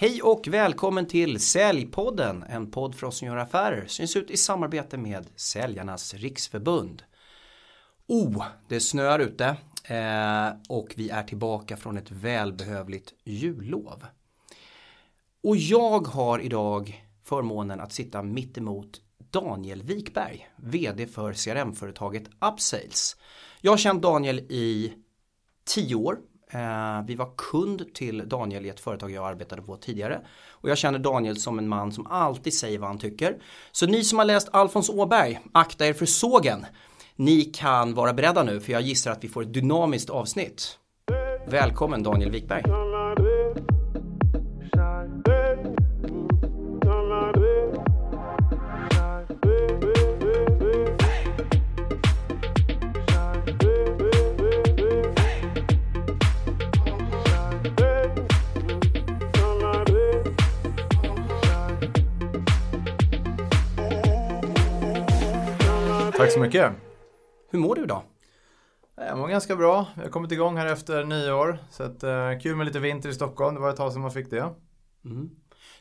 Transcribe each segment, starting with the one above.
Hej och välkommen till Säljpodden, en podd för oss som gör affärer. Syns ut i samarbete med Säljarnas Riksförbund. Oh, det snöar ute eh, och vi är tillbaka från ett välbehövligt jullov. Och jag har idag förmånen att sitta mitt emot Daniel Wikberg, VD för CRM-företaget Upsales. Jag har känt Daniel i tio år Eh, vi var kund till Daniel i ett företag jag arbetade på tidigare. Och jag känner Daniel som en man som alltid säger vad han tycker. Så ni som har läst Alfons Åberg, akta er för sågen. Ni kan vara beredda nu för jag gissar att vi får ett dynamiskt avsnitt. Välkommen Daniel Wikberg. Tack så mycket. Hur mår du idag? Jag mår ganska bra. Jag har kommit igång här efter nyår. Så att, uh, kul med lite vinter i Stockholm. Det var ett tag sedan man fick det. Mm.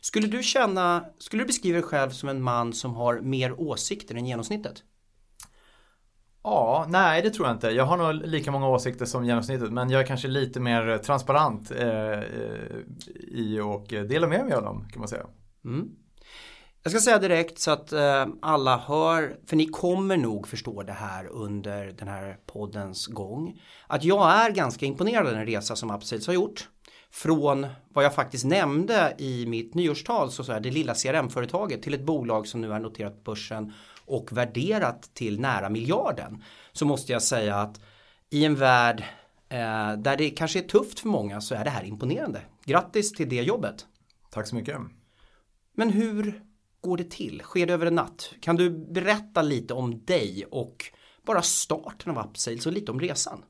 Skulle du känna, skulle du beskriva dig själv som en man som har mer åsikter än genomsnittet? Ja, nej det tror jag inte. Jag har nog lika många åsikter som genomsnittet men jag är kanske lite mer transparent eh, i och delar med mig av dem kan man säga. Mm. Jag ska säga direkt så att eh, alla hör, för ni kommer nog förstå det här under den här poddens gång. Att jag är ganska imponerad av den resa som Upsales har gjort. Från vad jag faktiskt nämnde i mitt nyårstal, så, så här, det lilla CRM-företaget till ett bolag som nu är noterat på börsen och värderat till nära miljarden. Så måste jag säga att i en värld eh, där det kanske är tufft för många så är det här imponerande. Grattis till det jobbet. Tack så mycket. Men hur går det till? Sker det över en natt? Kan du berätta lite om dig och bara starten av Upsales och lite om resan?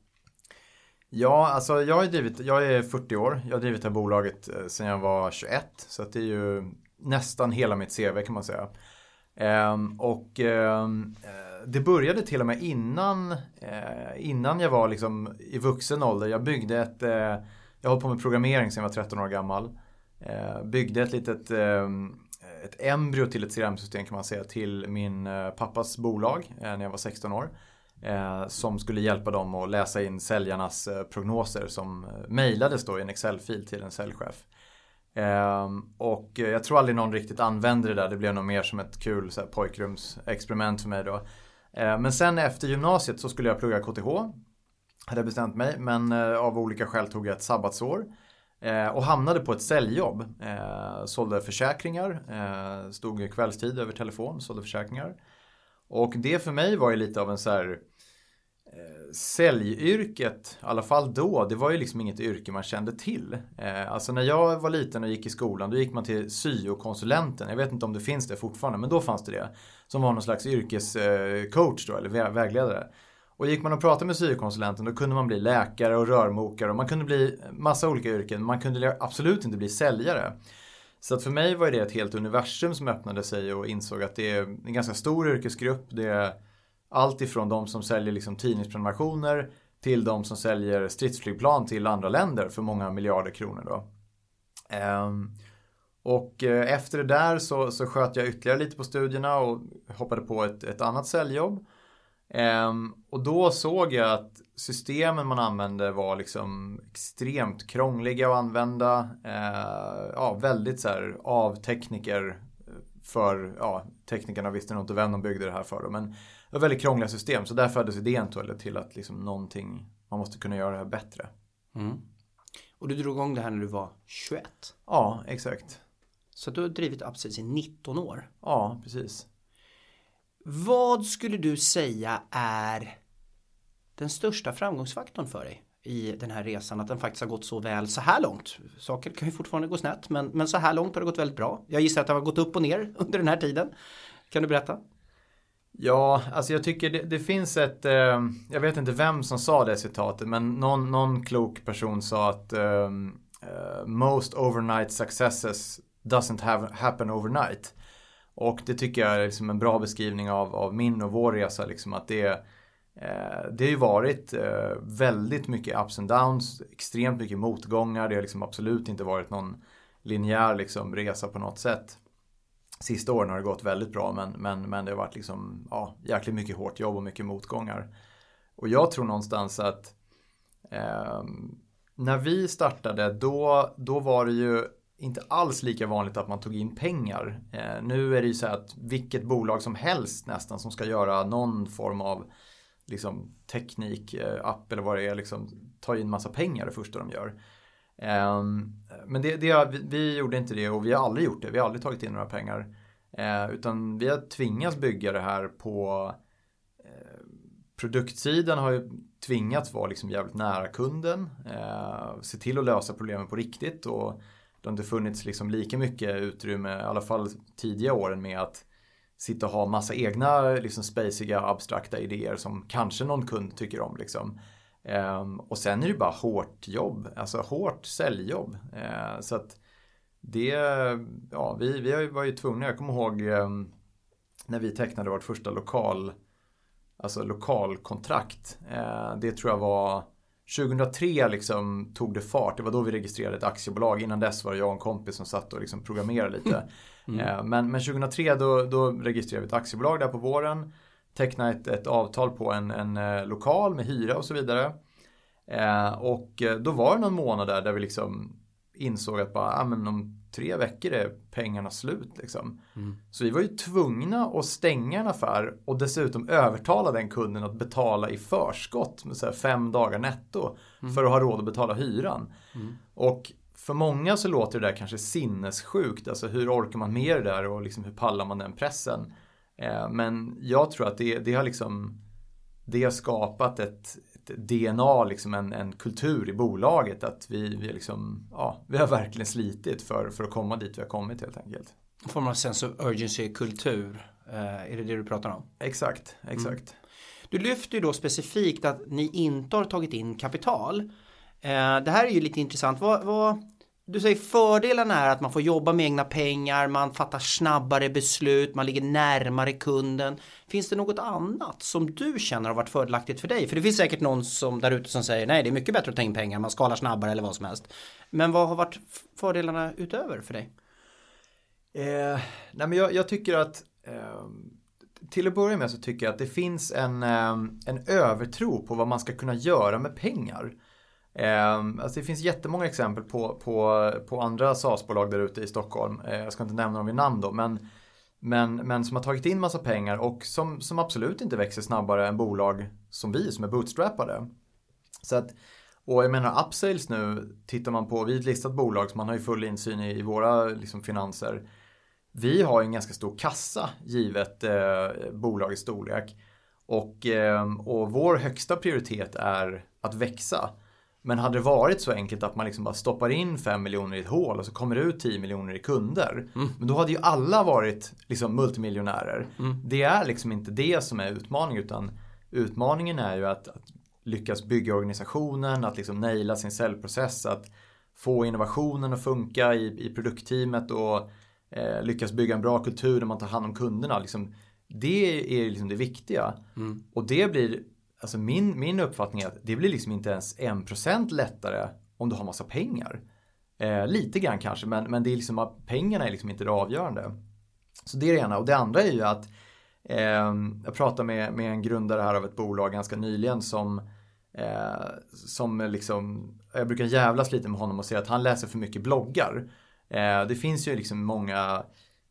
Ja, alltså jag, har drivit, jag är 40 år. Jag har drivit det här bolaget eh, sedan jag var 21. Så det är ju nästan hela mitt CV kan man säga. Ehm, och ehm, eh, det började till och med innan, eh, innan jag var liksom i vuxen ålder. Jag byggde ett, jag har på med programmering sedan jag var 13 år gammal. Byggde ett litet ehm, ett embryo till ett CRM-system kan man säga till min eh, pappas bolag eh, när jag var 16 år. Eh, som skulle hjälpa dem att läsa in säljarnas prognoser som mejlades då i en Excel-fil till en säljchef. Ehm, och jag tror aldrig någon riktigt använde det där. Det blev nog mer som ett kul så här, pojkrumsexperiment för mig då. Ehm, men sen efter gymnasiet så skulle jag plugga KTH. Hade jag bestämt mig. Men av olika skäl tog jag ett sabbatsår. Eh, och hamnade på ett säljjobb. Eh, sålde försäkringar, eh, stod kvällstid över telefon, sålde försäkringar. Och det för mig var ju lite av en så här eh, Säljyrket, i alla fall då, det var ju liksom inget yrke man kände till. Eh, alltså när jag var liten och gick i skolan, då gick man till syokonsulenten. Jag vet inte om det finns det fortfarande, men då fanns det det. Som var någon slags yrkescoach eh, då, eller vägledare. Och gick man och pratade med syokonsulenten då kunde man bli läkare och rörmokare och man kunde bli massa olika yrken. Man kunde absolut inte bli säljare. Så att för mig var det ett helt universum som öppnade sig och insåg att det är en ganska stor yrkesgrupp. Det är allt ifrån de som säljer liksom tidningsprenumerationer till de som säljer stridsflygplan till andra länder för många miljarder kronor. Då. Ehm, och eh, efter det där så, så sköt jag ytterligare lite på studierna och hoppade på ett, ett annat säljjobb. Um, och då såg jag att systemen man använde var liksom extremt krångliga att använda. Uh, ja, väldigt så här av tekniker för, ja, teknikerna visste nog inte vem de byggde det här för. Men det var väldigt krångliga system. Så där föddes idén till att liksom någonting, man måste kunna göra det här bättre. Mm. Och du drog igång det här när du var 21? Ja, exakt. Så du har drivit Upsales i 19 år? Ja, precis. Vad skulle du säga är den största framgångsfaktorn för dig i den här resan? Att den faktiskt har gått så väl så här långt. Saker kan ju fortfarande gå snett men, men så här långt har det gått väldigt bra. Jag gissar att det har gått upp och ner under den här tiden. Kan du berätta? Ja, alltså jag tycker det, det finns ett, eh, jag vet inte vem som sa det citatet, men någon, någon klok person sa att eh, eh most overnight successes doesn't have, happen overnight. Och det tycker jag är liksom en bra beskrivning av, av min och vår resa. Liksom att det, eh, det har ju varit eh, väldigt mycket ups and downs, extremt mycket motgångar. Det har liksom absolut inte varit någon linjär liksom resa på något sätt. Sista åren har det gått väldigt bra men, men, men det har varit liksom, ja, jäkligt mycket hårt jobb och mycket motgångar. Och jag tror någonstans att eh, när vi startade då, då var det ju inte alls lika vanligt att man tog in pengar. Eh, nu är det ju så att vilket bolag som helst nästan som ska göra någon form av liksom, teknik, eh, app eller vad det är, liksom, tar in massa pengar det första de gör. Eh, men det, det, vi, vi, gjorde inte det och vi har aldrig gjort det. Vi har aldrig tagit in några pengar. Eh, utan vi har tvingats bygga det här på eh, produktsidan har ju tvingats vara liksom jävligt nära kunden. Eh, se till att lösa problemen på riktigt och det har inte funnits liksom lika mycket utrymme, i alla fall tidiga åren med att sitta och ha massa egna liksom spaciga abstrakta idéer som kanske någon kund tycker om. Liksom. Ehm, och sen är det bara hårt jobb, alltså hårt säljjobb. Ehm, så att det, ja vi, vi var ju tvungna, jag kommer ihåg ehm, när vi tecknade vårt första lokal, alltså lokalkontrakt. Det tror jag var 2003 liksom tog det fart. Det var då vi registrerade ett aktiebolag. Innan dess var det jag och en kompis som satt och liksom programmerade lite. Mm. Eh, men, men 2003 då, då registrerade vi ett aktiebolag där på våren. Tecknade ett, ett avtal på en, en eh, lokal med hyra och så vidare. Eh, och då var det någon månad där, där vi liksom insåg att bara, ah, men om tre veckor är pengarna slut. Liksom. Mm. Så vi var ju tvungna att stänga en affär och dessutom övertala den kunden att betala i förskott med så fem dagar netto mm. för att ha råd att betala hyran. Mm. Och för många så låter det där kanske sinnessjukt. Alltså hur orkar man med det där och liksom hur pallar man den pressen? Eh, men jag tror att det, det har liksom det har skapat ett, DNA, liksom en, en kultur i bolaget. Att vi, vi, liksom, ja, vi har verkligen slitit för, för att komma dit vi har kommit helt enkelt. En form av sense of urgency-kultur. Eh, är det det du pratar om? Exakt, exakt. Mm. Du lyfter ju då specifikt att ni inte har tagit in kapital. Eh, det här är ju lite intressant. Vad, vad, du säger fördelarna är att man får jobba med egna pengar, man fattar snabbare beslut, man ligger närmare kunden. Finns det något annat som du känner har varit fördelaktigt för dig? För det finns säkert någon som där ute som säger nej det är mycket bättre att ta in pengar, man skalar snabbare eller vad som helst. Men vad har varit fördelarna utöver för dig? Eh, nej men jag, jag tycker att eh, till att börja med så tycker jag att det finns en, eh, en övertro på vad man ska kunna göra med pengar. Ehm, alltså det finns jättemånga exempel på, på, på andra SaaS-bolag där ute i Stockholm. Ehm, jag ska inte nämna dem vid namn då, men, men, men som har tagit in massa pengar och som, som absolut inte växer snabbare än bolag som vi som är bootstrappade. Så att, och jag menar Upsales nu, tittar man på, vi är ett listat bolag så man har ju full insyn i, i våra liksom, finanser. Vi har en ganska stor kassa givet eh, bolagets storlek. Och, eh, och vår högsta prioritet är att växa. Men hade det varit så enkelt att man liksom bara stoppar in 5 miljoner i ett hål och så kommer det ut 10 miljoner i kunder. Mm. Men då hade ju alla varit liksom multimiljonärer. Mm. Det är liksom inte det som är utmaningen utan utmaningen är ju att, att lyckas bygga organisationen, att liksom naila sin säljprocess, att få innovationen att funka i, i produktteamet och eh, lyckas bygga en bra kultur där man tar hand om kunderna. Liksom, det är liksom det viktiga. Mm. Och det blir alltså min, min uppfattning är att det blir liksom inte ens 1% lättare om du har massa pengar. Eh, lite grann kanske, men, men det är liksom, pengarna är liksom inte det avgörande. Så det är det ena. Och det andra är ju att eh, jag pratade med, med en grundare här av ett bolag ganska nyligen som eh, som liksom, jag brukar jävlas lite med honom och säga att han läser för mycket bloggar. Eh, det finns ju liksom många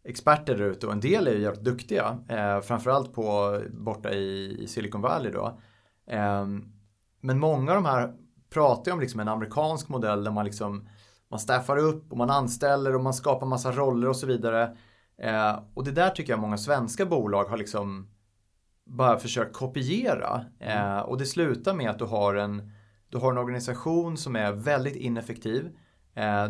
experter där ute och en del är ju jävligt duktiga. Eh, framförallt på, borta i, i Silicon Valley då. Ehm, men många av de här pratar ju om liksom en amerikansk modell där man liksom man staffar upp och man anställer och man skapar massa roller och så vidare. Ehm, och det där tycker jag många svenska bolag har liksom bara försökt kopiera. Mm. och det slutar med att du har en, du har en organisation som är väldigt ineffektiv.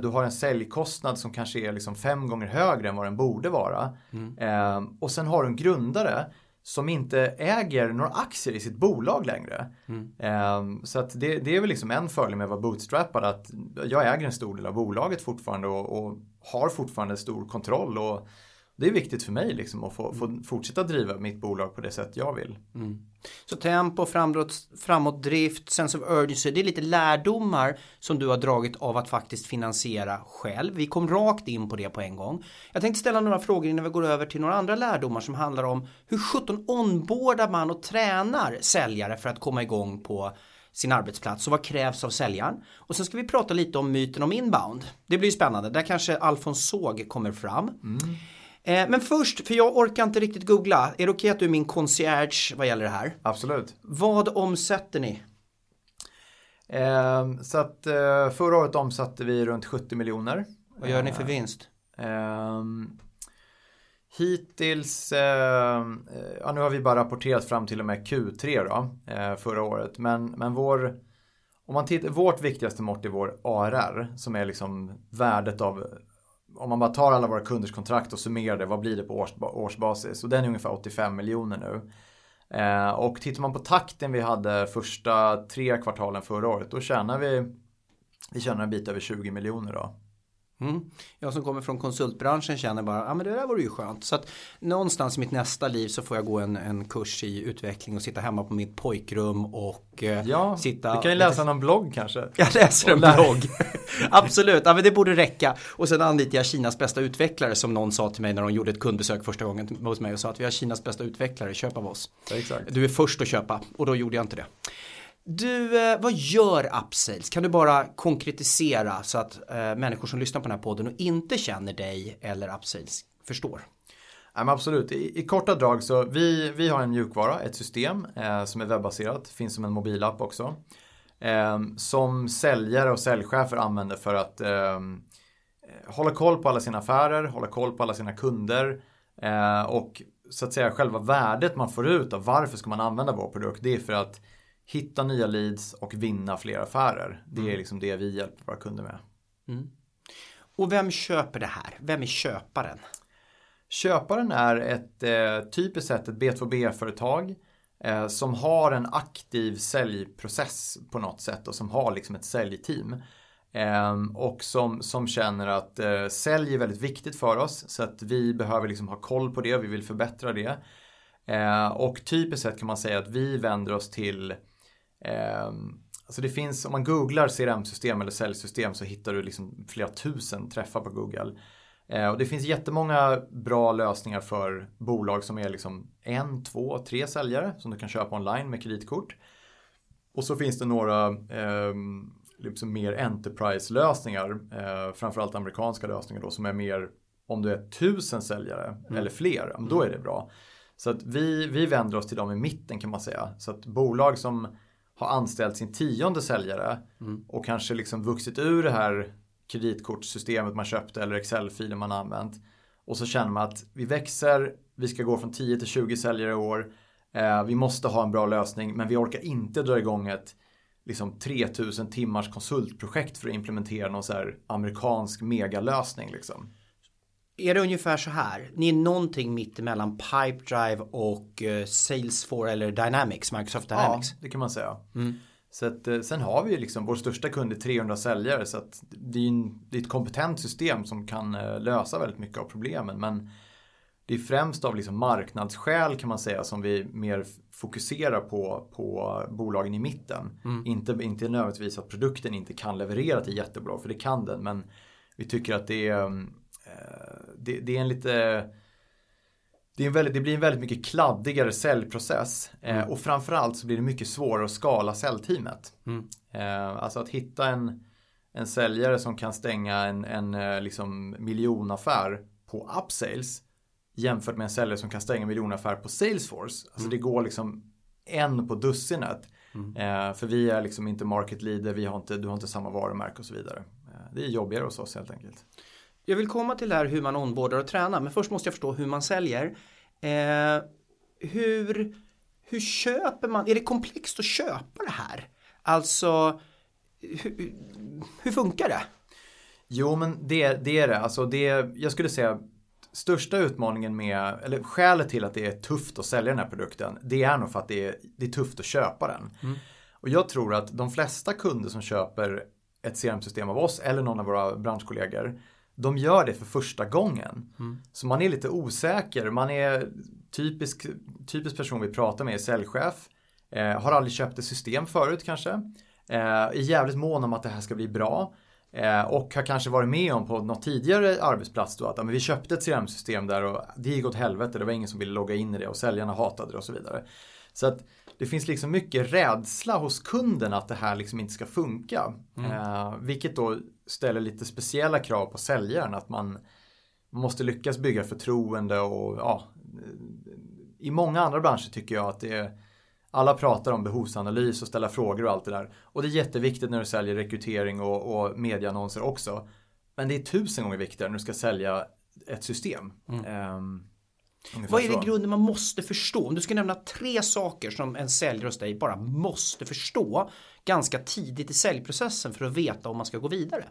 Du har en säljkostnad som kanske är liksom fem gånger högre än vad den borde vara. Mm. Och sen har du en grundare som inte äger några aktier i sitt bolag längre. Mm. Um, så att det, det, är väl liksom en fördel med att vara bootstrappad att jag äger en stor del av bolaget fortfarande och, och har fortfarande stor kontroll och det är viktigt för mig liksom att få, få fortsätta driva mitt bolag på det sätt jag vill. Mm. Så tempo, framåt, framåtdrift, sense of urgency, det är lite lärdomar som du har dragit av att faktiskt finansiera själv. Vi kom rakt in på det på en gång. Jag tänkte ställa några frågor innan vi går över till några andra lärdomar som handlar om hur 17 onboardar man och tränar säljare för att komma igång på sin arbetsplats och vad krävs av säljaren. Och sen ska vi prata lite om myten om inbound. Det blir ju spännande, där kanske Alfons Såg kommer fram. Mm. Eh, men först, för jag orkar inte riktigt googla. Är det okej okay att du är min concierge vad gäller det här? Absolut. Vad omsätter ni? Eh, så att eh, förra året omsatte vi runt 70 miljoner. Vad gör ni för vinst? Eh, hittills, eh, ja nu har vi bara rapporterat fram till och med Q3 då, eh, förra året. Men, men vår, om man tittar, vårt viktigaste mått är vår ARR som är liksom värdet av om man bara tar alla våra kunders kontrakt och summerar det, vad blir det på års, årsbasis? Och den är ungefär 85 miljoner nu. Eh, och tittar man på takten vi hade första tre kvartalen förra året, då tjänar vi, vi tjänar en bit över 20 miljoner då. Mm. Jag som kommer från konsultbranschen känner bara, ja ah, men det där vore ju skönt. Så att någonstans i mitt nästa liv så får jag gå en, en kurs i utveckling och sitta hemma på mitt pojkrum och eh, ja, sitta. Du kan ju läsa någon blogg kanske. Jag läser en blogg. Absolut, ja men det borde räcka. Och sen anlitar jag Kinas bästa utvecklare som någon sa till mig när de gjorde ett kundbesök första gången hos mig och sa att vi har Kinas bästa utvecklare, köp av oss. exakt. Du är först att köpa och då gjorde jag inte det. Du, eh, vad gör Upsales? Kan du bara konkretisera så att eh, människor som lyssnar på den här podden och inte känner dig eller Upsales förstår? Ja, absolut, I, i korta drag så vi, vi har en mjukvara, ett system eh, som är webbaserat, finns som en mobilapp också. Eh, som säljare och säljchefer använder för att ehm, eh, hålla koll på alla sina affärer, hålla koll på alla sina kunder eh, och så att säga själva värdet man får ut av varför ska man använda vår produkt, det är för att hitta nya leads och vinna fler affärer. Det är mm. liksom det vi hjälper våra kunder med. Mm. Och vem köper det här? Vem är köparen? Köparen är ett eh, typiskt sett ett B2B-företag eh, som har en aktiv säljprocess på något sätt och som har liksom ett säljteam. Eh, och som, som känner att eh, sälj är väldigt viktigt för oss så att vi behöver liksom ha koll på det, vi vill förbättra det. Eh, och typiskt sett kan man säga att vi vänder oss till alltså det finns, om man googlar CRM-system eller säljsystem så hittar du liksom flera tusen träffar på Google. Eh, och det finns jättemånga bra lösningar för bolag som är liksom en, två, tre säljare som du kan köpa online med kreditkort. Och så finns det några eh, liksom mer enterprise-lösningar, eh, framförallt amerikanska lösningar då som är mer om du är tusen säljare mm. eller fler, då är det bra. Så att vi, vi vänder oss till dem i mitten kan man säga. Så att bolag som har anställt sin tionde säljare mm. och kanske liksom vuxit ur det här kreditkortssystemet man köpte eller Excel-filen man använt. Och så känner man att vi växer, vi ska gå från 10 till 20 säljare i år. Eh, vi måste ha en bra lösning men vi orkar inte dra igång ett liksom 3000 timmars konsultprojekt för att implementera någon så här amerikansk megalösning. Liksom är det ungefär så här? Ni är någonting mitt emellan Pipedrive och uh, Salesforce eller Dynamics, Microsoft Dynamics. Ja, det kan man säga. Mm. Så att, eh, sen har vi ju liksom vår största kund är 300 säljare så att det är, en, det är ett kompetent system som kan uh, lösa väldigt mycket av problemen. Men det är främst av liksom marknadsskäl kan man säga som vi mer fokuserar på, på bolagen i mitten. Mm. Inte, inte nödvändigtvis att produkten inte kan leverera till jättebra, för det kan den. Men vi tycker att det är um, det, det, är en lite det, väldigt, det blir en väldigt mycket kladdigare säljprocess eh, mm. och framförallt så blir det mycket svårare att skala säljteamet. Mm. Eh, alltså att hitta en, en säljare som kan stänga en, en eh, liksom miljonaffär på upsales jämfört med en säljare som kan stänga en miljonaffär på Salesforce. Alltså mm. det går liksom en på dussinet. Mm. Eh, för vi är liksom inte market leader, vi har inte, du har inte samma varumärke och så vidare. Eh, det är jobbigare hos oss helt enkelt. Jag vill komma till det här hur man onboardar och tränar men först måste jag förstå hur man säljer. Eh, hur, hur köper man? Är det komplext att köpa det här? Alltså hur, hur funkar det? Jo men det, det är det. Alltså det, jag skulle säga största utmaningen med, eller skälet till att det är tufft att sälja den här produkten, det är nog för att det är, det är tufft att köpa den. Mm. Och jag tror att de flesta kunder som köper ett CRM-system av oss eller någon av våra branschkollegor de gör det för första gången. Mm. Så man är lite osäker, man är typisk, typisk person vi pratar med säljchef, eh, har aldrig köpt ett system förut kanske, eh, är jävligt mån om att det här ska bli bra. Eh, och har kanske varit med om på något tidigare arbetsplats då att men vi köpte ett CRM-system där och det gick åt helvete. Det var ingen som ville logga in i det och säljarna hatade det och så vidare. Så att det finns liksom mycket rädsla hos kunden att det här liksom inte ska funka. Mm. Eh, vilket då ställer lite speciella krav på säljaren att man måste lyckas bygga förtroende och ja, i många andra branscher tycker jag att det är alla pratar om behovsanalys och ställa frågor och allt det där. Och det är jätteviktigt när du säljer rekrytering och, och medieannonser också. Men det är tusen gånger viktigare när du ska sälja ett system. Mm. Um, Vad är det i grunden man måste förstå? Om du ska nämna tre saker som en säljare hos dig bara måste förstå ganska tidigt i säljprocessen för att veta om man ska gå vidare.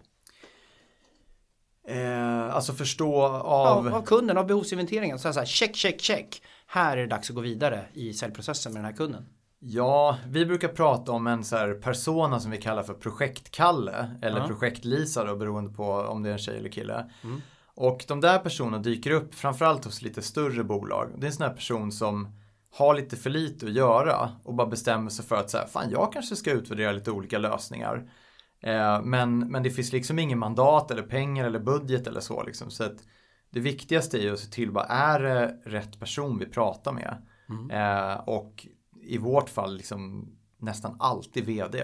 Eh, alltså förstå av... Ja, av kunden, av behovsinventeringen. Så här, check, check, check. Här är det dags att gå vidare i säljprocessen med den här kunden. Ja, vi brukar prata om en så här persona som vi kallar för projektkalle. Eller ja. projektlisa då beroende på om det är en tjej eller kille. Mm. Och de där personerna dyker upp framförallt hos lite större bolag. Det är en sån här person som har lite för lite att göra och bara bestämmer sig för att så här, fan jag kanske ska utvärdera lite olika lösningar. Eh, men, men det finns liksom ingen mandat eller pengar eller budget eller så. Liksom. Så att det viktigaste är ju att se till vad är det rätt person vi pratar med. Mm. Eh, och i vårt fall liksom nästan alltid vd.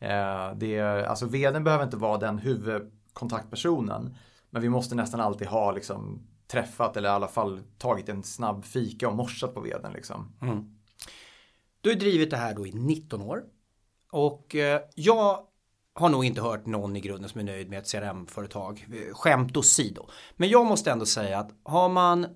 Eh, det alltså vdn behöver inte vara den huvudkontaktpersonen. Men vi måste nästan alltid ha liksom träffat eller i alla fall tagit en snabb fika och morsat på veden. Liksom. Mm. Du har drivit det här då i 19 år. Och eh, jag har nog inte hört någon i grunden som är nöjd med ett CRM-företag. Eh, skämt åsido. Men jag måste ändå säga att har man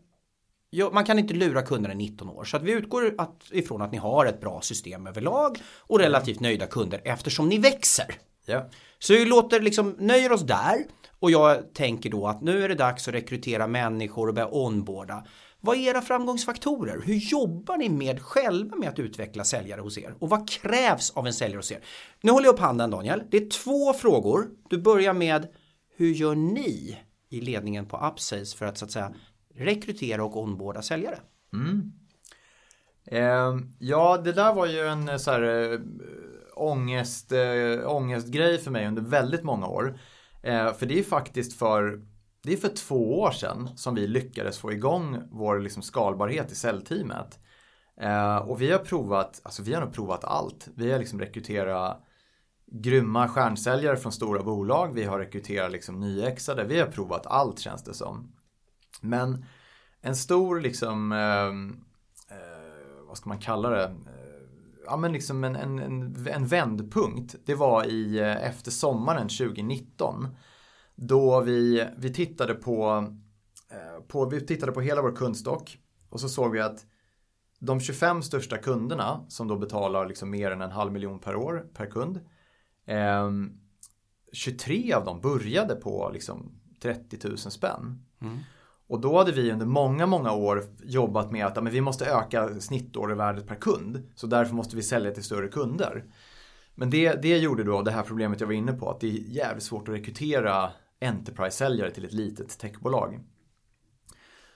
man kan inte lura kunderna i 19 år så att vi utgår ifrån att ni har ett bra system överlag och relativt nöjda kunder eftersom ni växer. Ja. Så vi låter liksom nöjer oss där och jag tänker då att nu är det dags att rekrytera människor och börja onboarda. Vad är era framgångsfaktorer? Hur jobbar ni med själva med att utveckla säljare hos er? Och vad krävs av en säljare hos er? Nu håller jag upp handen Daniel. Det är två frågor. Du börjar med hur gör ni i ledningen på Upsales för att så att säga rekrytera och onboarda säljare? Mm. Eh, ja, det där var ju en så här, äh, ångest, äh, ångestgrej för mig under väldigt många år. Eh, för det är faktiskt för det är för två år sedan som vi lyckades få igång vår liksom skalbarhet i säljteamet. Eh, och vi har provat, alltså vi har nog provat allt. Vi har liksom rekryterat grymma stjärnsäljare från stora bolag. Vi har rekryterat liksom nyexade. Vi har provat allt känns det som. Men en stor liksom, eh, eh, vad ska man kalla det? Ja men liksom en, en, en, en vändpunkt. Det var i, eh, efter sommaren 2019 då vi, vi, tittade på, eh, på, vi tittade på hela vår kundstock och så såg vi att de 25 största kunderna som då betalar liksom mer än en halv miljon per år per kund. Eh, 23 av dem började på liksom 30 000 spänn. Mm. Och då hade vi under många, många år jobbat med att ja, men vi måste öka snittordervärdet per kund. Så därför måste vi sälja till större kunder. Men det, det gjorde då det här problemet jag var inne på, att det är jävligt svårt att rekrytera Enterprise-säljare till ett litet techbolag.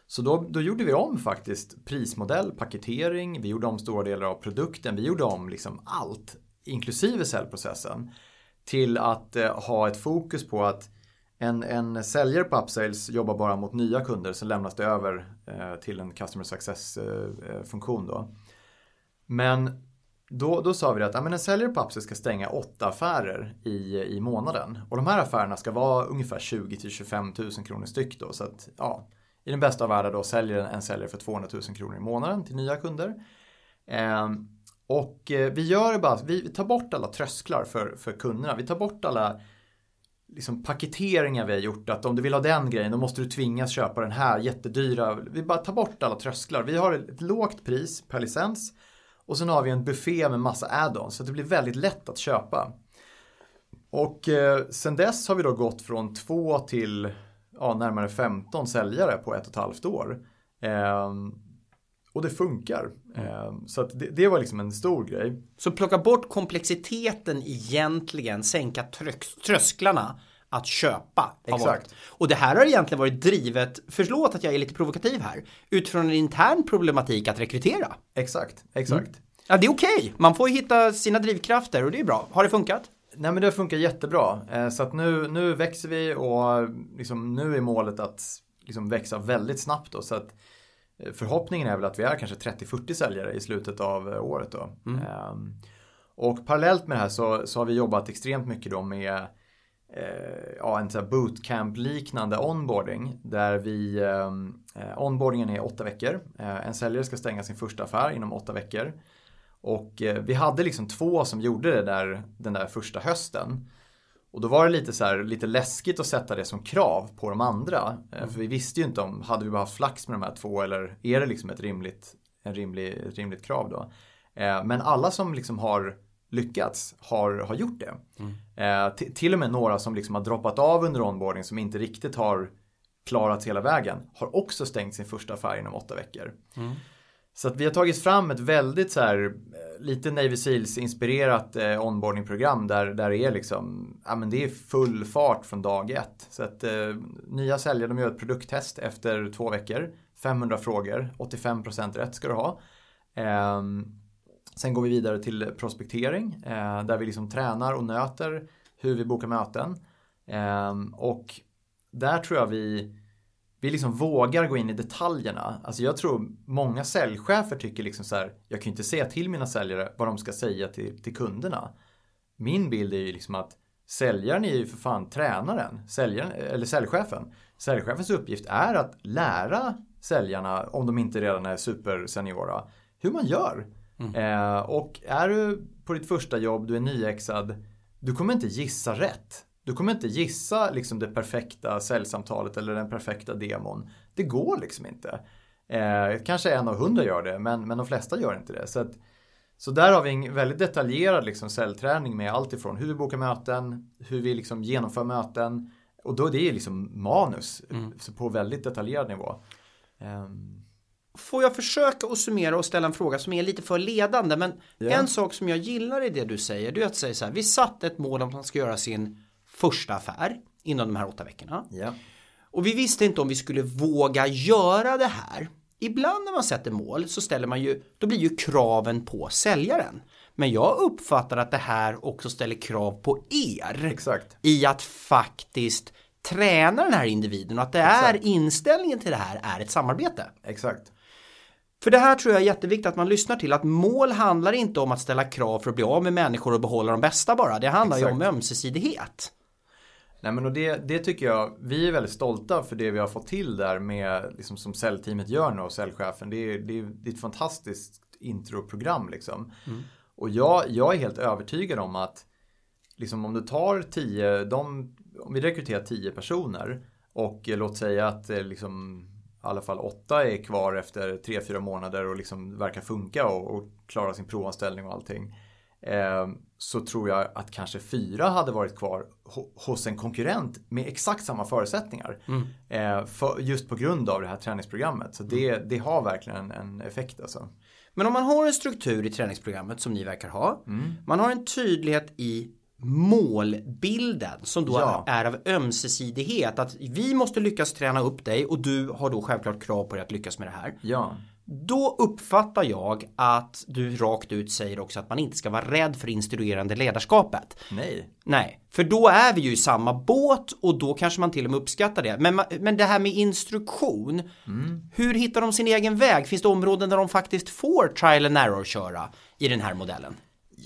Så då, då gjorde vi om faktiskt prismodell, paketering, vi gjorde om stora delar av produkten, vi gjorde om liksom allt, inklusive säljprocessen. Till att eh, ha ett fokus på att en, en säljare på Upsales jobbar bara mot nya kunder, Sen lämnas det över eh, till en Customer Success-funktion. Eh, eh Men då, då sa vi att ja, men en säljare på Upsales ska stänga åtta affärer i, i månaden. Och de här affärerna ska vara ungefär 20 till 25 000 kronor styck då. Så att ja, i den bästa av världar då säljer en, en säljare för 200 000 kronor i månaden till nya kunder. Eh, och eh, vi gör bara, vi tar bort alla trösklar för, för kunderna. Vi tar bort alla liksom paketeringar vi har gjort. Att om du vill ha den grejen då måste du tvingas köpa den här jättedyra. Vi bara tar bort alla trösklar. Vi har ett lågt pris per licens. Och sen har vi en buffé med massa add-ons så det blir väldigt lätt att köpa. Och eh, sen dess har vi då gått från två till ja, närmare 15 säljare på ett och ett halvt år. Eh, och det funkar. Eh, så det, det, var liksom en stor grej. Så plocka bort komplexiteten egentligen, sänka trösklarna att köpa. har Exakt. Och det här har egentligen varit drivet, förlåt att jag är lite provokativ här, utifrån en intern problematik att rekrytera. Exakt, exakt. Ja, det är okej. Man får ju hitta sina drivkrafter och det är bra. Har det funkat? Nej men det funkar jättebra. Eh, Så att nu, nu växer vi och liksom, nu är målet att liksom växa väldigt snabbt då. Så att förhoppningen är väl att vi är kanske 30-40 säljare i slutet av eh, året då. Ehm, Och parallellt med det här så, så har vi jobbat extremt mycket då med eh, ja, en bootcamp-liknande onboarding. Där vi, ehm, eh, onboardingen är åtta veckor. Eh, en säljare ska stänga sin första affär inom åtta veckor. Och eh, vi hade liksom två som gjorde det där den där första hösten. Och då var det lite så här, lite läskigt att sätta det som krav på de andra. Eh, För vi visste ju inte om, hade vi bara haft flax med de här två eller är det liksom ett rimligt, en rimlig, ett rimligt krav då. Eh, Men alla som liksom har lyckats har, har gjort det. Eh, ti- till och med några som liksom har droppat av under onboarding som inte riktigt har klarat hela vägen har också stängt sin första affär inom åtta veckor. Så att vi har tagit fram ett väldigt så här, eh, lite Navy Seals inspirerat eh, onboardingprogram där, där det är liksom, ja men det är full fart från dag ett. Så att eh, nya säljare de gör ett produkttest efter två veckor, 500 frågor, 85% rätt ska du ha. Eh, sen går vi vidare till prospektering eh, där vi liksom tränar och nöter hur vi bokar möten. Ehm, och där tror jag vi vi liksom vågar gå in i detaljerna. Alltså jag tror många säljchefer tycker liksom så här, jag kan ju inte säga till mina säljare vad de ska säga till, till kunderna. Min bild är ju liksom att säljaren är ju för fan tränaren, säljaren, eller säljchefen. Säljchefens uppgift är att lära säljarna, om de inte redan är superseniora, hur man gör. Eh, och är du på ditt första jobb, du är nyexad, du kommer inte gissa rätt. Du kommer inte gissa liksom det perfekta säljsamtalet eller den perfekta demon. Det går liksom inte. Eh, kanske en av hundra gör det, men, men de flesta gör inte det. Så, att, så där har vi en väldigt detaljerad liksom säljträning med allt ifrån hur vi bokar möten, hur vi liksom genomför möten. Och då det är liksom manus så på väldigt detaljerad nivå. Ehm, Får jag försöka att summera och ställa en fråga som är lite för ledande men Ja. en sak som jag gillar i det du säger det är att säga så här vi satte ett mål om att man ska göra sin första affär inom de här åtta veckorna ja. och vi visste inte om vi skulle våga göra det här ibland när man sätter mål så ställer man ju då blir ju kraven på säljaren men jag uppfattar att det här också ställer krav på er Exakt. i att faktiskt träna den här individen och att det Exakt. är inställningen till det här är ett samarbete. Exakt. För det här tror jag är jätteviktigt att man lyssnar till att mål handlar inte om att ställa krav för att bli av med människor och behålla de bästa bara. Det handlar ju Exakt. om ömsesidighet. Nej men och det, det tycker jag, vi är väldigt stolta för det vi har fått till där med, liksom som säljteamet gör nu och säljchefen. Det är, det, är, det är ett fantastiskt introprogram liksom. Och jag, jag är helt övertygad om att liksom om du tar tio, de, om vi rekryterar tio personer och eh, låt säga att eh, liksom i alla fall åtta är kvar efter tre, fyra månader och liksom verkar funka och, och klara sin provanställning och allting. Eh, så tror jag att kanske fyra hade varit kvar ho- hos en konkurrent med exakt samma förutsättningar. Eh, för, just på grund av det här träningsprogrammet. Så det, det har verkligen en, en effekt alltså. Men om man har en struktur i träningsprogrammet som ni verkar ha. Man har en tydlighet i målbilden som då Ja. är av ömsesidighet. Att vi måste lyckas träna upp dig och du har då självklart krav på dig att lyckas med det här. Ja, Då uppfattar jag att du rakt ut säger också att man inte ska vara rädd för instruerande ledarskapet. nej. Nej, för då är vi ju i samma båt och då kanske man till och med uppskattar det. Men, men det här med instruktion, hur hittar de sin egen väg? Finns det områden där de faktiskt får trial and error köra i den här modellen?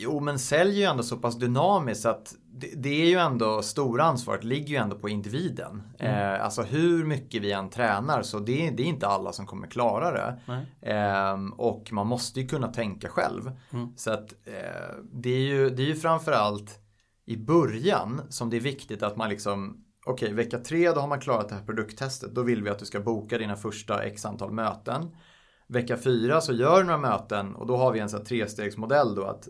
Jo, men sälj är ju ändå så pass dynamiskt att det, det är ju ändå stora ansvaret ligger ju ändå på individen. Eh, alltså hur mycket vi än tränar så det, det är inte alla som kommer klara det. Ehm, och man måste ju kunna tänka själv. Så att eh, det är ju, det är ju framförallt i början som det är viktigt att man liksom Okej, vecka tre då har man klarat det här produkttestet. Då vill vi att du ska boka dina första x antal möten. Vecka fyra så gör du några möten och då har vi en sån här trestegsmodell då att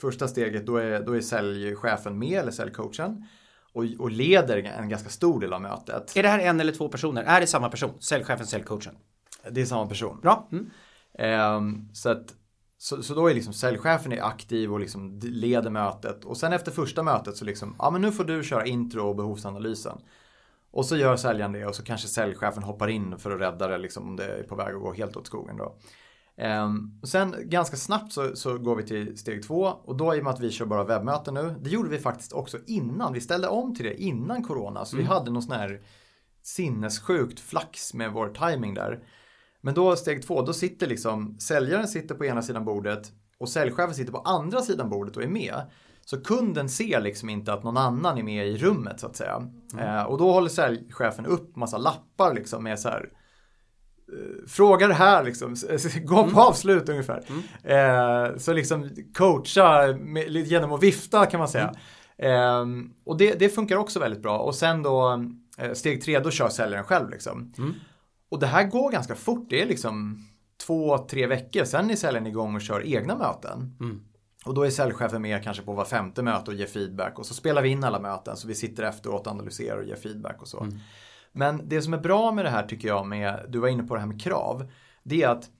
första steget då är, då är säljchefen med eller säljcoachen och, och leder en ganska stor del av mötet. Är det här en eller två personer? Är det samma person? Säljchefen, säljcoachen? Det är samma person. Bra. Mm. Ehm, så att så, så då är liksom säljchefen är aktiv och liksom leder mötet. Och sen efter första mötet så liksom, ja men nu får du köra intro och behovsanalysen. Och så gör säljaren det och så kanske säljchefen hoppar in för att rädda det liksom, om det är på väg att gå helt åt skogen då. Um, sen ganska snabbt så, så, går vi till steg två och då i och med att vi kör bara webbmöten nu. Det gjorde vi faktiskt också innan. Vi ställde om till det innan corona. Så mm. vi hade någon sån här sinnessjukt flax med vår timing där. Men då steg två, då sitter liksom säljaren sitter på ena sidan bordet och säljchefen sitter på andra sidan bordet och är med. Så kunden ser liksom inte att någon annan är med i rummet så att säga. Mm. Eh, och då håller säljchefen upp massa lappar liksom med så här Fråga det här liksom, gå på mm. avslut ungefär. Mm. Eh, så liksom coacha med, genom att vifta kan man säga. Mm. Eh, och det, det, funkar också väldigt bra. Och sen då eh, steg tre, då kör säljaren själv liksom. Mm. Och det här går ganska fort. Det är liksom två, tre veckor. Sen är säljaren igång och kör egna möten. Mm. Och då är säljchefen med kanske på var femte möte och ger feedback. Och så spelar vi in alla möten så vi sitter efteråt och analyserar och ger feedback och så. Men det som är bra med det här tycker jag med, du var inne på det här med krav. Det är att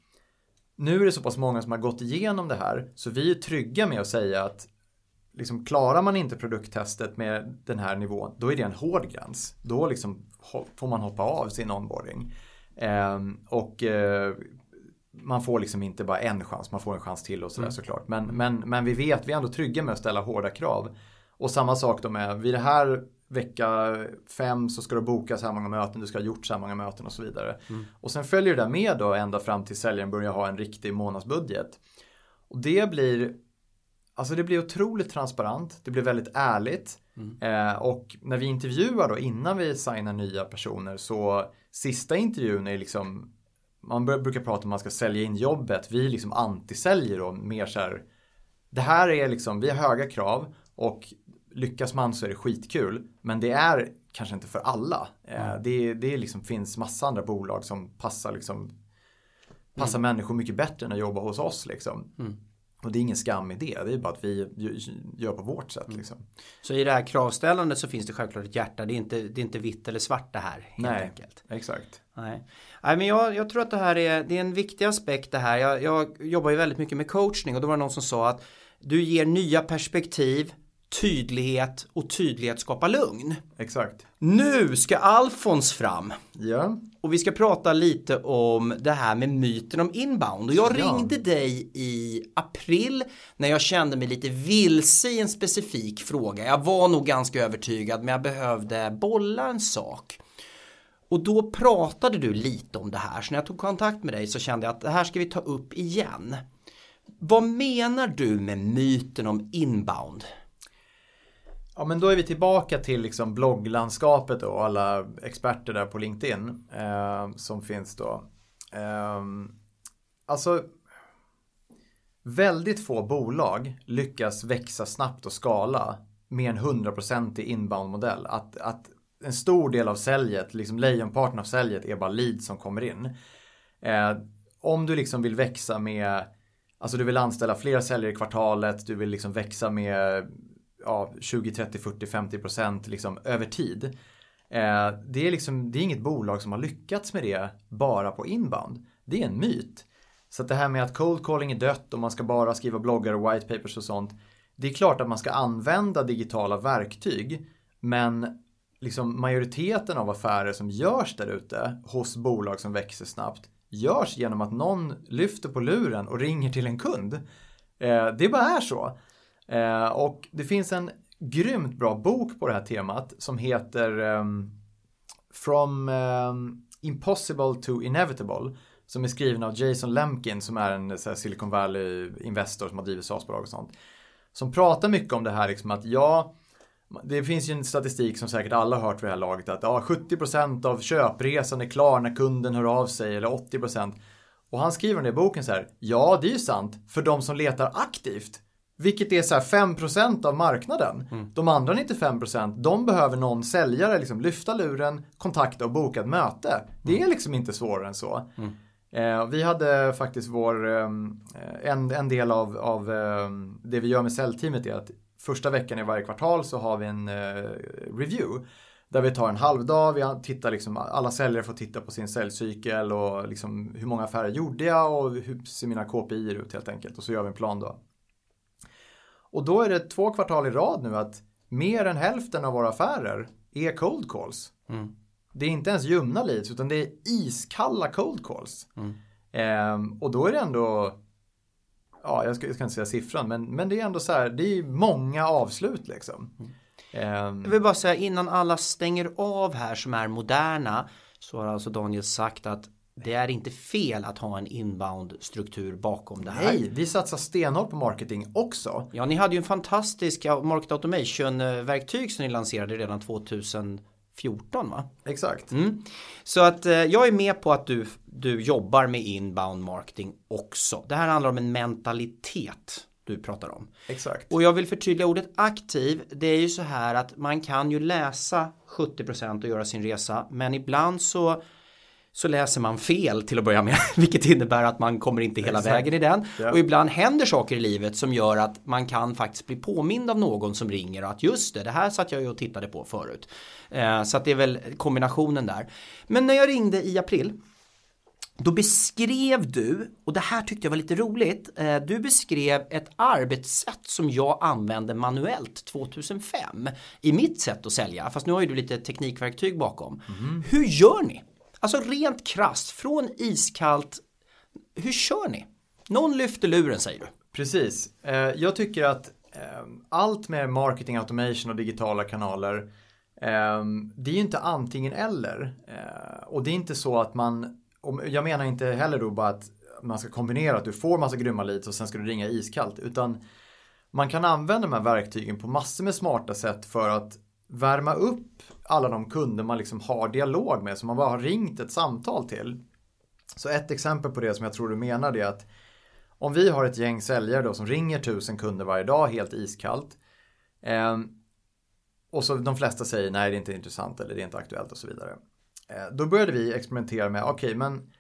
nu är det så pass många som har gått igenom det här så vi är trygga med att säga att liksom, klarar man inte produkttestet med den här nivån då är det en hård gräns. Då liksom får man hoppa av sin onboarding. Eh, och eh, man får liksom inte bara en chans, man får en chans till och sådär mm. såklart. Men, men, men vi vet, vi är ändå trygga med att ställa hårda krav. Och samma sak då med, vid det här vecka fem så ska du boka så här många möten, du ska ha gjort så här många möten och så vidare. Mm. Och sen följer det där med då ända fram till säljaren börjar ha en riktig månadsbudget. Och det blir, alltså det blir otroligt transparent, det blir väldigt ärligt. Mm. Eh, och när vi intervjuar då innan vi signar nya personer så sista intervjun är liksom man brukar prata om att man ska sälja in jobbet. Vi liksom antisäljer då mer så här. Det här är liksom, vi har höga krav och lyckas man så är det skitkul. Men det är kanske inte för alla. Mm. Det, det liksom finns massa andra bolag som passar liksom passar mm. människor mycket bättre än att jobba hos oss liksom. Mm. Och det är ingen skam i det. Det är bara att vi gör på vårt sätt. Mm. Liksom. Så i det här kravställandet så finns det självklart ett hjärta. Det är inte, det är inte vitt eller svart det här. Helt Nej, enkelt. exakt. Nej. Nej, men jag, jag, tror att det här är, det är en viktig aspekt det här. Jag, jag jobbar ju väldigt mycket med coachning och då var det någon som sa att du ger nya perspektiv, tydlighet och tydlighet skapar lugn. Exakt. Nu ska Alfons fram. Ja. Och vi ska prata lite om det här med myten om inbound. Och jag ja. ringde dig i april när jag kände mig lite vilse i en specifik fråga. Jag var nog ganska övertygad men jag behövde bolla en sak. Och då pratade du lite om det här. Så när jag tog kontakt med dig så kände jag att det här ska vi ta upp igen. Vad menar du med myten om inbound? Ja men då är vi tillbaka till liksom blogglandskapet och alla experter där på LinkedIn eh, som finns då. Eh, alltså väldigt få bolag lyckas växa snabbt och skala med en 100% inbound-modell. Att, att en stor del av säljet, liksom lejonparten av säljet är bara leads som kommer in. Eh, om du liksom vill växa med, alltså du vill anställa fler säljare i kvartalet, du vill liksom växa med ja, 20, 30, 40, 50 procent liksom över tid. Eh, det, är liksom, det är inget bolag som har lyckats med det bara på inbound. Det är en myt. Så att det här med att cold calling är dött och man ska bara skriva bloggar och white papers och sånt. Det är klart att man ska använda digitala verktyg. Men liksom majoriteten av affärer som görs där ute hos bolag som växer snabbt görs genom att någon lyfter på luren och ringer till en kund. Eh, det bara är så. Eh, och det finns en grymt bra bok på det här temat som heter um, From um, Impossible to Inevitable som är skriven av Jason Lemkin som är en här, Silicon Valley investor som har drivit SaaS-bolag och sånt. Som pratar mycket om det här liksom att ja, det finns ju en statistik som säkert alla har hört vid det här laget att ja, 70% av köpresan är klar när kunden hör av sig eller 80%. Och han skriver i boken så här, ja det är ju sant för de som letar aktivt. Vilket är så här 5% av marknaden. Mm. De andra 95% de behöver någon säljare liksom lyfta luren, kontakta och boka ett möte. Det är mm. liksom inte svårare än så. Mm. Eh, vi hade faktiskt vår, eh, en, en del av, av eh, det vi gör med säljteamet är att första veckan i varje kvartal så har vi en eh, review. Där vi tar en halvdag, vi tittar liksom, alla säljare får titta på sin säljcykel och liksom hur många affärer gjorde jag och hur ser mina KPI ut helt enkelt. Och så gör vi en plan då. Och då är det två kvartal i rad nu att mer än hälften av våra affärer är cold calls. Mm. Det är inte ens ljumna leads utan det är iskalla cold calls. Mm. Ehm, och då är det ändå, ja jag ska, jag ska, inte säga siffran, men, men det är ändå så här, det är många avslut liksom. Mm. Ehm. Jag vill bara säga innan alla stänger av här som är moderna så har alltså Daniel sagt att det är inte fel att ha en inbound struktur bakom det här. Nej, vi satsar stenhårt på marketing också. Ja, ni hade ju en fantastisk market automation verktyg som ni lanserade redan 2014 va? Exakt. Mm. Så att eh, jag är med på att du, du jobbar med inbound marketing också. Det här handlar om en mentalitet du pratar om. Exakt. Och jag vill förtydliga ordet aktiv. Det är ju så här att man kan ju läsa 70% och göra sin resa men ibland så så läser man fel till att börja med, vilket innebär att man kommer inte hela Exakt. vägen i den. Ja. Och ibland händer saker i livet som gör att man kan faktiskt bli påmind av någon som ringer och att just det, det här satt jag ju och tittade på förut. Eh, så att det är väl kombinationen där. Men när jag ringde i april då beskrev du, och det här tyckte jag var lite roligt, eh, du beskrev ett arbetssätt som jag använde manuellt 2005 i mitt sätt att sälja, fast nu har ju du lite teknikverktyg bakom. Mm. Hur gör ni? Alltså rent krasst, från iskallt, hur kör ni? Någon lyfter luren säger du. Precis. Eh, jag tycker att eh, allt med marketing automation och digitala kanaler eh, det är ju inte antingen eller. Och det är inte så att man, jag menar inte heller då bara att man ska kombinera att du får massa grymma leads och sen ska du ringa iskallt. Utan man kan använda de här verktygen på massor med smarta sätt för att värma upp alla de kunder man liksom har dialog med, som man bara har ringt ett samtal till. Så ett exempel på det som jag tror du menar är att om vi har ett gäng säljare då som ringer tusen kunder varje dag helt iskallt. Eh, och så de flesta säger nej det är inte intressant eller det är inte aktuellt och så vidare. Eh, då började vi experimentera med, okej okay, men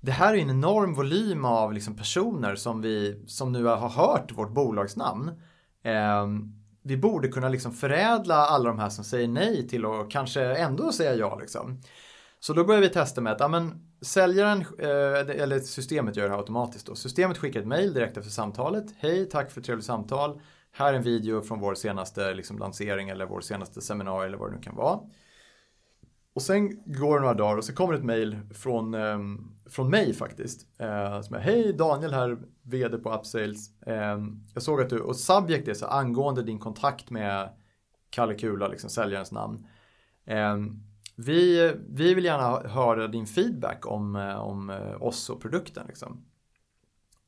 det här är en enorm volym av liksom personer som, vi, som nu har hört vårt bolagsnamn. Eh, vi borde kunna liksom förädla alla de här som säger nej till att kanske ändå säga ja. Liksom. Så då börjar vi testa med att ja, men, säljaren, eh, eller systemet gör det här automatiskt. Då. Systemet skickar ett mail direkt efter samtalet. Hej, tack för ett trevligt samtal. Här är en video från vår senaste liksom, lansering eller vår senaste seminarium eller vad det nu kan vara. Och sen går det några dagar och så kommer ett mail från, eh, från mig faktiskt. Eh, som är Hej Daniel här, VD på Upsales. Eh, jag såg att du, och subject är så angående din kontakt med Kalle Kula, liksom säljarens namn. Eh, vi, vi vill gärna höra din feedback om, eh, om eh, oss och produkten. Liksom.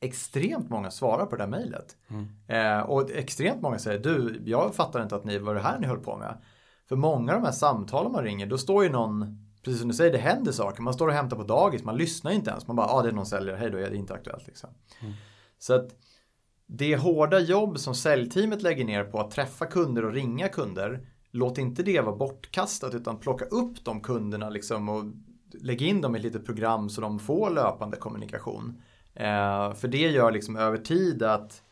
Extremt många svarar på det där mejlet. Mm. och extremt många säger du, jag fattar inte att ni var det här ni höll på med. För många av de här samtalen man ringer, då står ju någon, precis som du säger, det händer saker. Man står och hämtar på dagis, man lyssnar inte ens. Man bara, ja ah, det är någon säljare, hej då är det inte aktuellt. Liksom. Mm. Så att det hårda jobb som säljteamet lägger ner på att träffa kunder och ringa kunder, låt inte det vara bortkastat utan plocka upp de kunderna liksom och lägga in dem i ett litet program så de får löpande kommunikation. Eh, för det gör liksom över tid att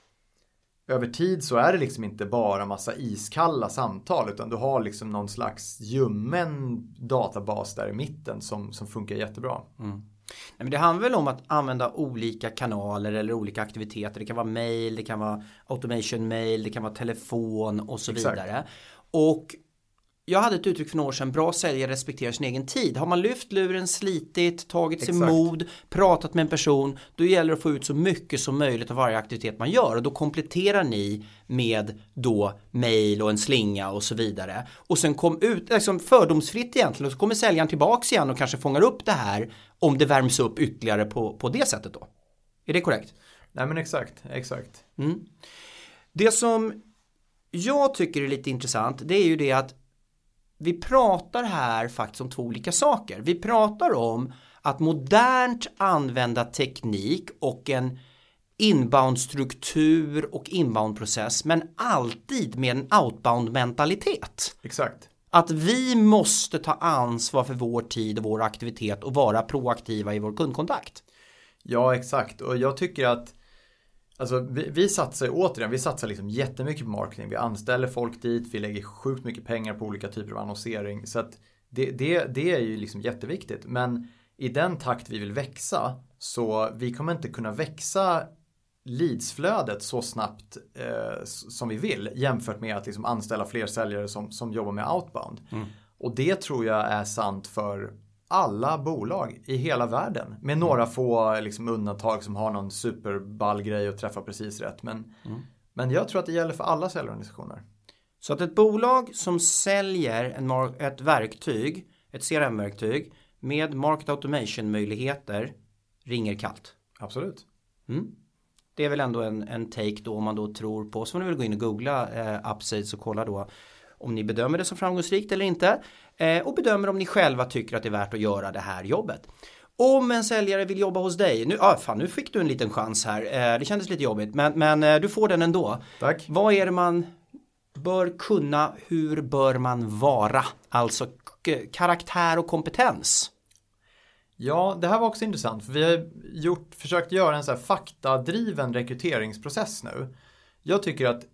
över tid så är det liksom inte bara massa iskalla samtal utan du har liksom någon slags ljummen databas där i mitten som, som funkar jättebra. Mm. Nej, men det handlar väl om att använda olika kanaler eller olika aktiviteter. Det kan vara mail, det kan vara automation mail, det kan vara telefon och så Exakt. vidare. Och jag hade ett uttryck för några år sedan, bra säljare respekterar sin egen tid. Har man lyft luren, slitit, tagit sig mod, pratat med en person, då gäller det att få ut så mycket som möjligt av varje aktivitet man gör och då kompletterar ni med då mail och en slinga och så vidare. Och sen kom ut, liksom fördomsfritt egentligen, och så kommer säljaren tillbaks igen och kanske fångar upp det här om det värms upp ytterligare på, på det sättet då. Är det korrekt? Nej men exakt, exakt. Mm. Det som jag tycker är lite intressant, det är ju det att vi pratar här faktiskt om två olika saker. Vi pratar om att modernt använda teknik och en inbound-struktur och inbound-process men alltid med en outbound-mentalitet. Exakt. Att vi måste ta ansvar för vår tid och vår aktivitet och vara proaktiva i vår kundkontakt. Ja, exakt. Och jag tycker att Alltså vi, vi satsar återigen, vi satsar liksom jättemycket på marketing. Vi anställer folk dit, vi lägger sjukt mycket pengar på olika typer av annonsering. Så att det, det, det är ju liksom jätteviktigt. Men i den takt vi vill växa så vi kommer inte kunna växa leadsflödet så snabbt eh, som vi vill jämfört med att liksom anställa fler säljare som, som jobbar med outbound. Mm. Och det tror jag är sant för alla bolag i hela världen. Med mm. några få liksom, undantag som har någon superball grej och träffar precis rätt. Men, mm. men jag tror att det gäller för alla säljorganisationer. Så att ett bolag som säljer en ett verktyg, ett CRM-verktyg med market automation möjligheter ringer kallt. Absolut. Mm. Det är väl ändå en, en take då om man då tror på, så får ni väl gå in och googla eh, Upsides och kolla då om ni bedömer det som framgångsrikt eller inte och bedömer om ni själva tycker att det är värt att göra det här jobbet. Om en säljare vill jobba hos dig, nu, ah, fan, nu fick du en liten chans här, eh, det kändes lite jobbigt, men, men eh, du får den ändå. Tack. Vad är det man bör kunna, hur bör man vara? Alltså karaktär och kompetens. Ja, det här var också intressant för vi har gjort, försökt göra en så här faktadriven rekryteringsprocess nu. Jag tycker att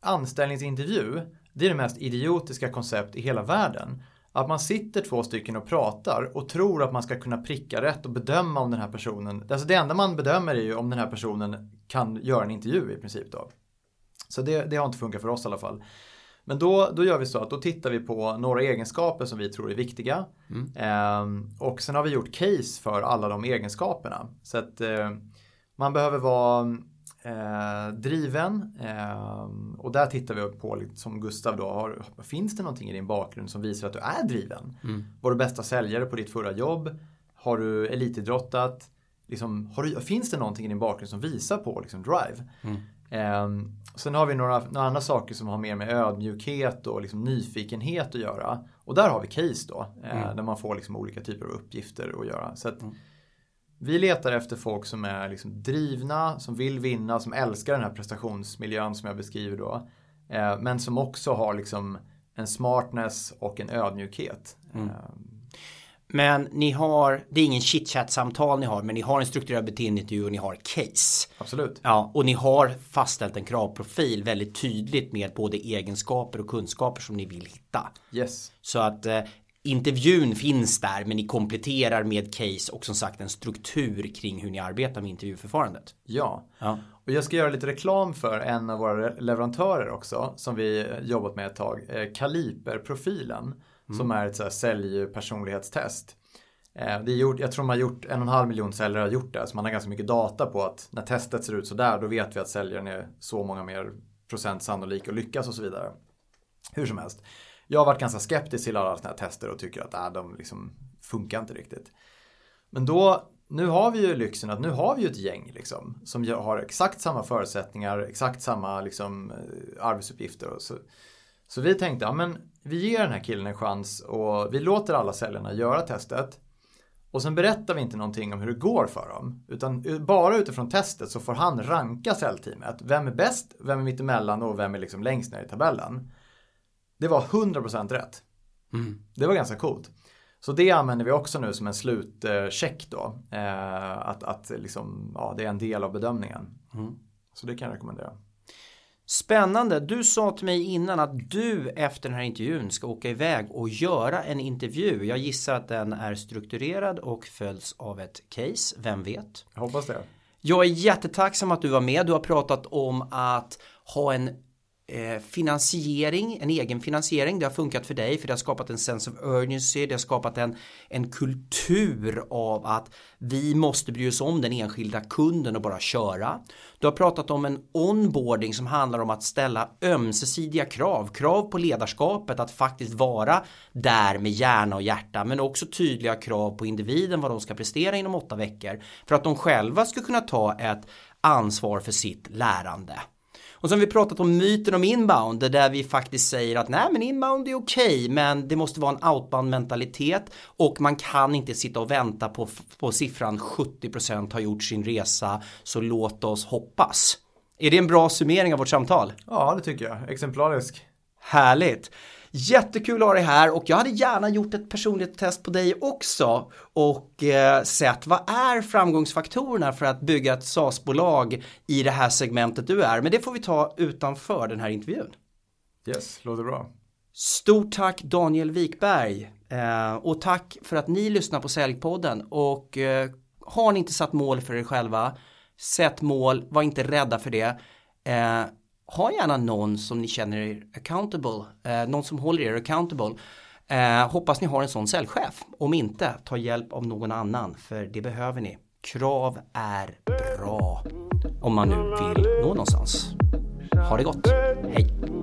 anställningsintervju, det är det mest idiotiska koncept i hela världen. Att man sitter två stycken och pratar och tror att man ska kunna pricka rätt och bedöma om den här personen, alltså det enda man bedömer är ju om den här personen kan göra en intervju i princip då. Så det, det har inte funkat för oss i alla fall. Men då, då gör vi så att då tittar vi på några egenskaper som vi tror är viktiga. Mm. Eh, och sen har vi gjort case för alla de egenskaperna. Så att eh, man behöver vara eh, driven. Ehm, och där tittar vi på, som Gustav då, har, finns det någonting i din bakgrund som visar att du är driven? Mm. Var du bästa säljare på ditt förra jobb? Har du elitidrottat? Liksom, har du, finns det någonting i din bakgrund som visar på liksom, drive? Mm. Eh, sen har vi några, några, andra saker som har mer med ödmjukhet och liksom nyfikenhet att göra. Och där har vi case då, eh, mm. där man får liksom olika typer av uppgifter att göra. Så att mm. Vi letar efter folk som är liksom drivna, som vill vinna, som älskar den här prestationsmiljön som jag beskriver då. Eh, men som också har liksom en smartness och en ödmjukhet. Mm. Ehm, men ni har, det är ingen chitchat-samtal ni har, men ni har en strukturerad beteendeintervju och ni har case. Absolut. Ja, och ni har fastställt en kravprofil väldigt tydligt med både egenskaper och kunskaper som ni vill hitta. Yes. Så att eh, intervjun finns där, men ni kompletterar med case och som sagt en struktur kring hur ni arbetar med intervjuförfarandet. Ja. ja. Och jag ska göra lite reklam för en av våra leverantörer också, som vi jobbat med ett tag, eh, Kaliper-profilen. Mm. Som är ett så här säljpersonlighetstest. Eh, det är gjort, jag tror man har gjort en och en halv miljon säljare har gjort det. Så man har ganska mycket data på att när testet ser ut så där då vet vi att säljaren är så många mer procent sannolik att lyckas och så vidare. Hur som helst. Jag har varit ganska skeptisk till alla sådana här tester och tycker att äh, de liksom funkar inte riktigt. Men då, nu har vi ju lyxen att nu har vi ju ett gäng liksom, som har exakt samma förutsättningar, exakt samma liksom, eh, arbetsuppgifter. Och så, så vi tänkte, ja men vi ger den här killen en chans och vi låter alla säljarna göra testet. Och sen berättar vi inte någonting om hur det går för dem. Utan bara utifrån testet så får han ranka säljteamet. Vem är bäst, vem är mittemellan och vem är liksom längst ner i tabellen. Det var 100% rätt. Mm. Det var ganska coolt. Så det använder vi också nu som en slutcheck då. Eh, att att liksom, ja, det är en del av bedömningen. Mm. Så det kan jag rekommendera. Spännande. Du sa till mig innan att du efter den här intervjun ska åka iväg och göra en intervju. Jag gissar att den är strukturerad och följs av ett case. Vem vet? Jag hoppas det. Jag är jättetacksam att du var med. Du har pratat om att ha en eh, finansiering, en egen finansiering. Det har funkat för dig för det har skapat en sense of urgency. Det har skapat en, en kultur av att vi måste bry oss om den enskilda kunden och bara köra. Du har pratat om en onboarding som handlar om att ställa ömsesidiga krav. Krav på ledarskapet att faktiskt vara där med hjärna och hjärta men också tydliga krav på individen vad de ska prestera inom åtta veckor för att de själva ska kunna ta ett ansvar för sitt lärande. Och så har vi pratat om myten om inbound där vi faktiskt säger att nej men inbound är okej okay, men det måste vara en outbound mentalitet och man kan inte sitta och vänta på, på siffran 70% har gjort sin resa så låt oss hoppas. Är det en bra summering av vårt samtal? Ja det tycker jag, exemplarisk. Härligt. Jättekul att ha dig här och jag hade gärna gjort ett personligt test på dig också och eh, sett vad är framgångsfaktorerna för att bygga ett SAS-bolag i det här segmentet du är. Men det får vi ta utanför den här intervjun. Yes, låter bra. Stort tack Daniel Wikberg eh, och tack för att ni lyssnar på Säljpodden och eh, har ni inte satt mål för er själva, sätt mål, var inte rädda för det. Ha gärna någon som ni känner er accountable, eh, någon som håller er accountable. Eh, hoppas ni har en sån säljchef. Om inte, ta hjälp av någon annan för det behöver ni. Krav är bra om man nu vill nå någonstans. Ha det gott, hej!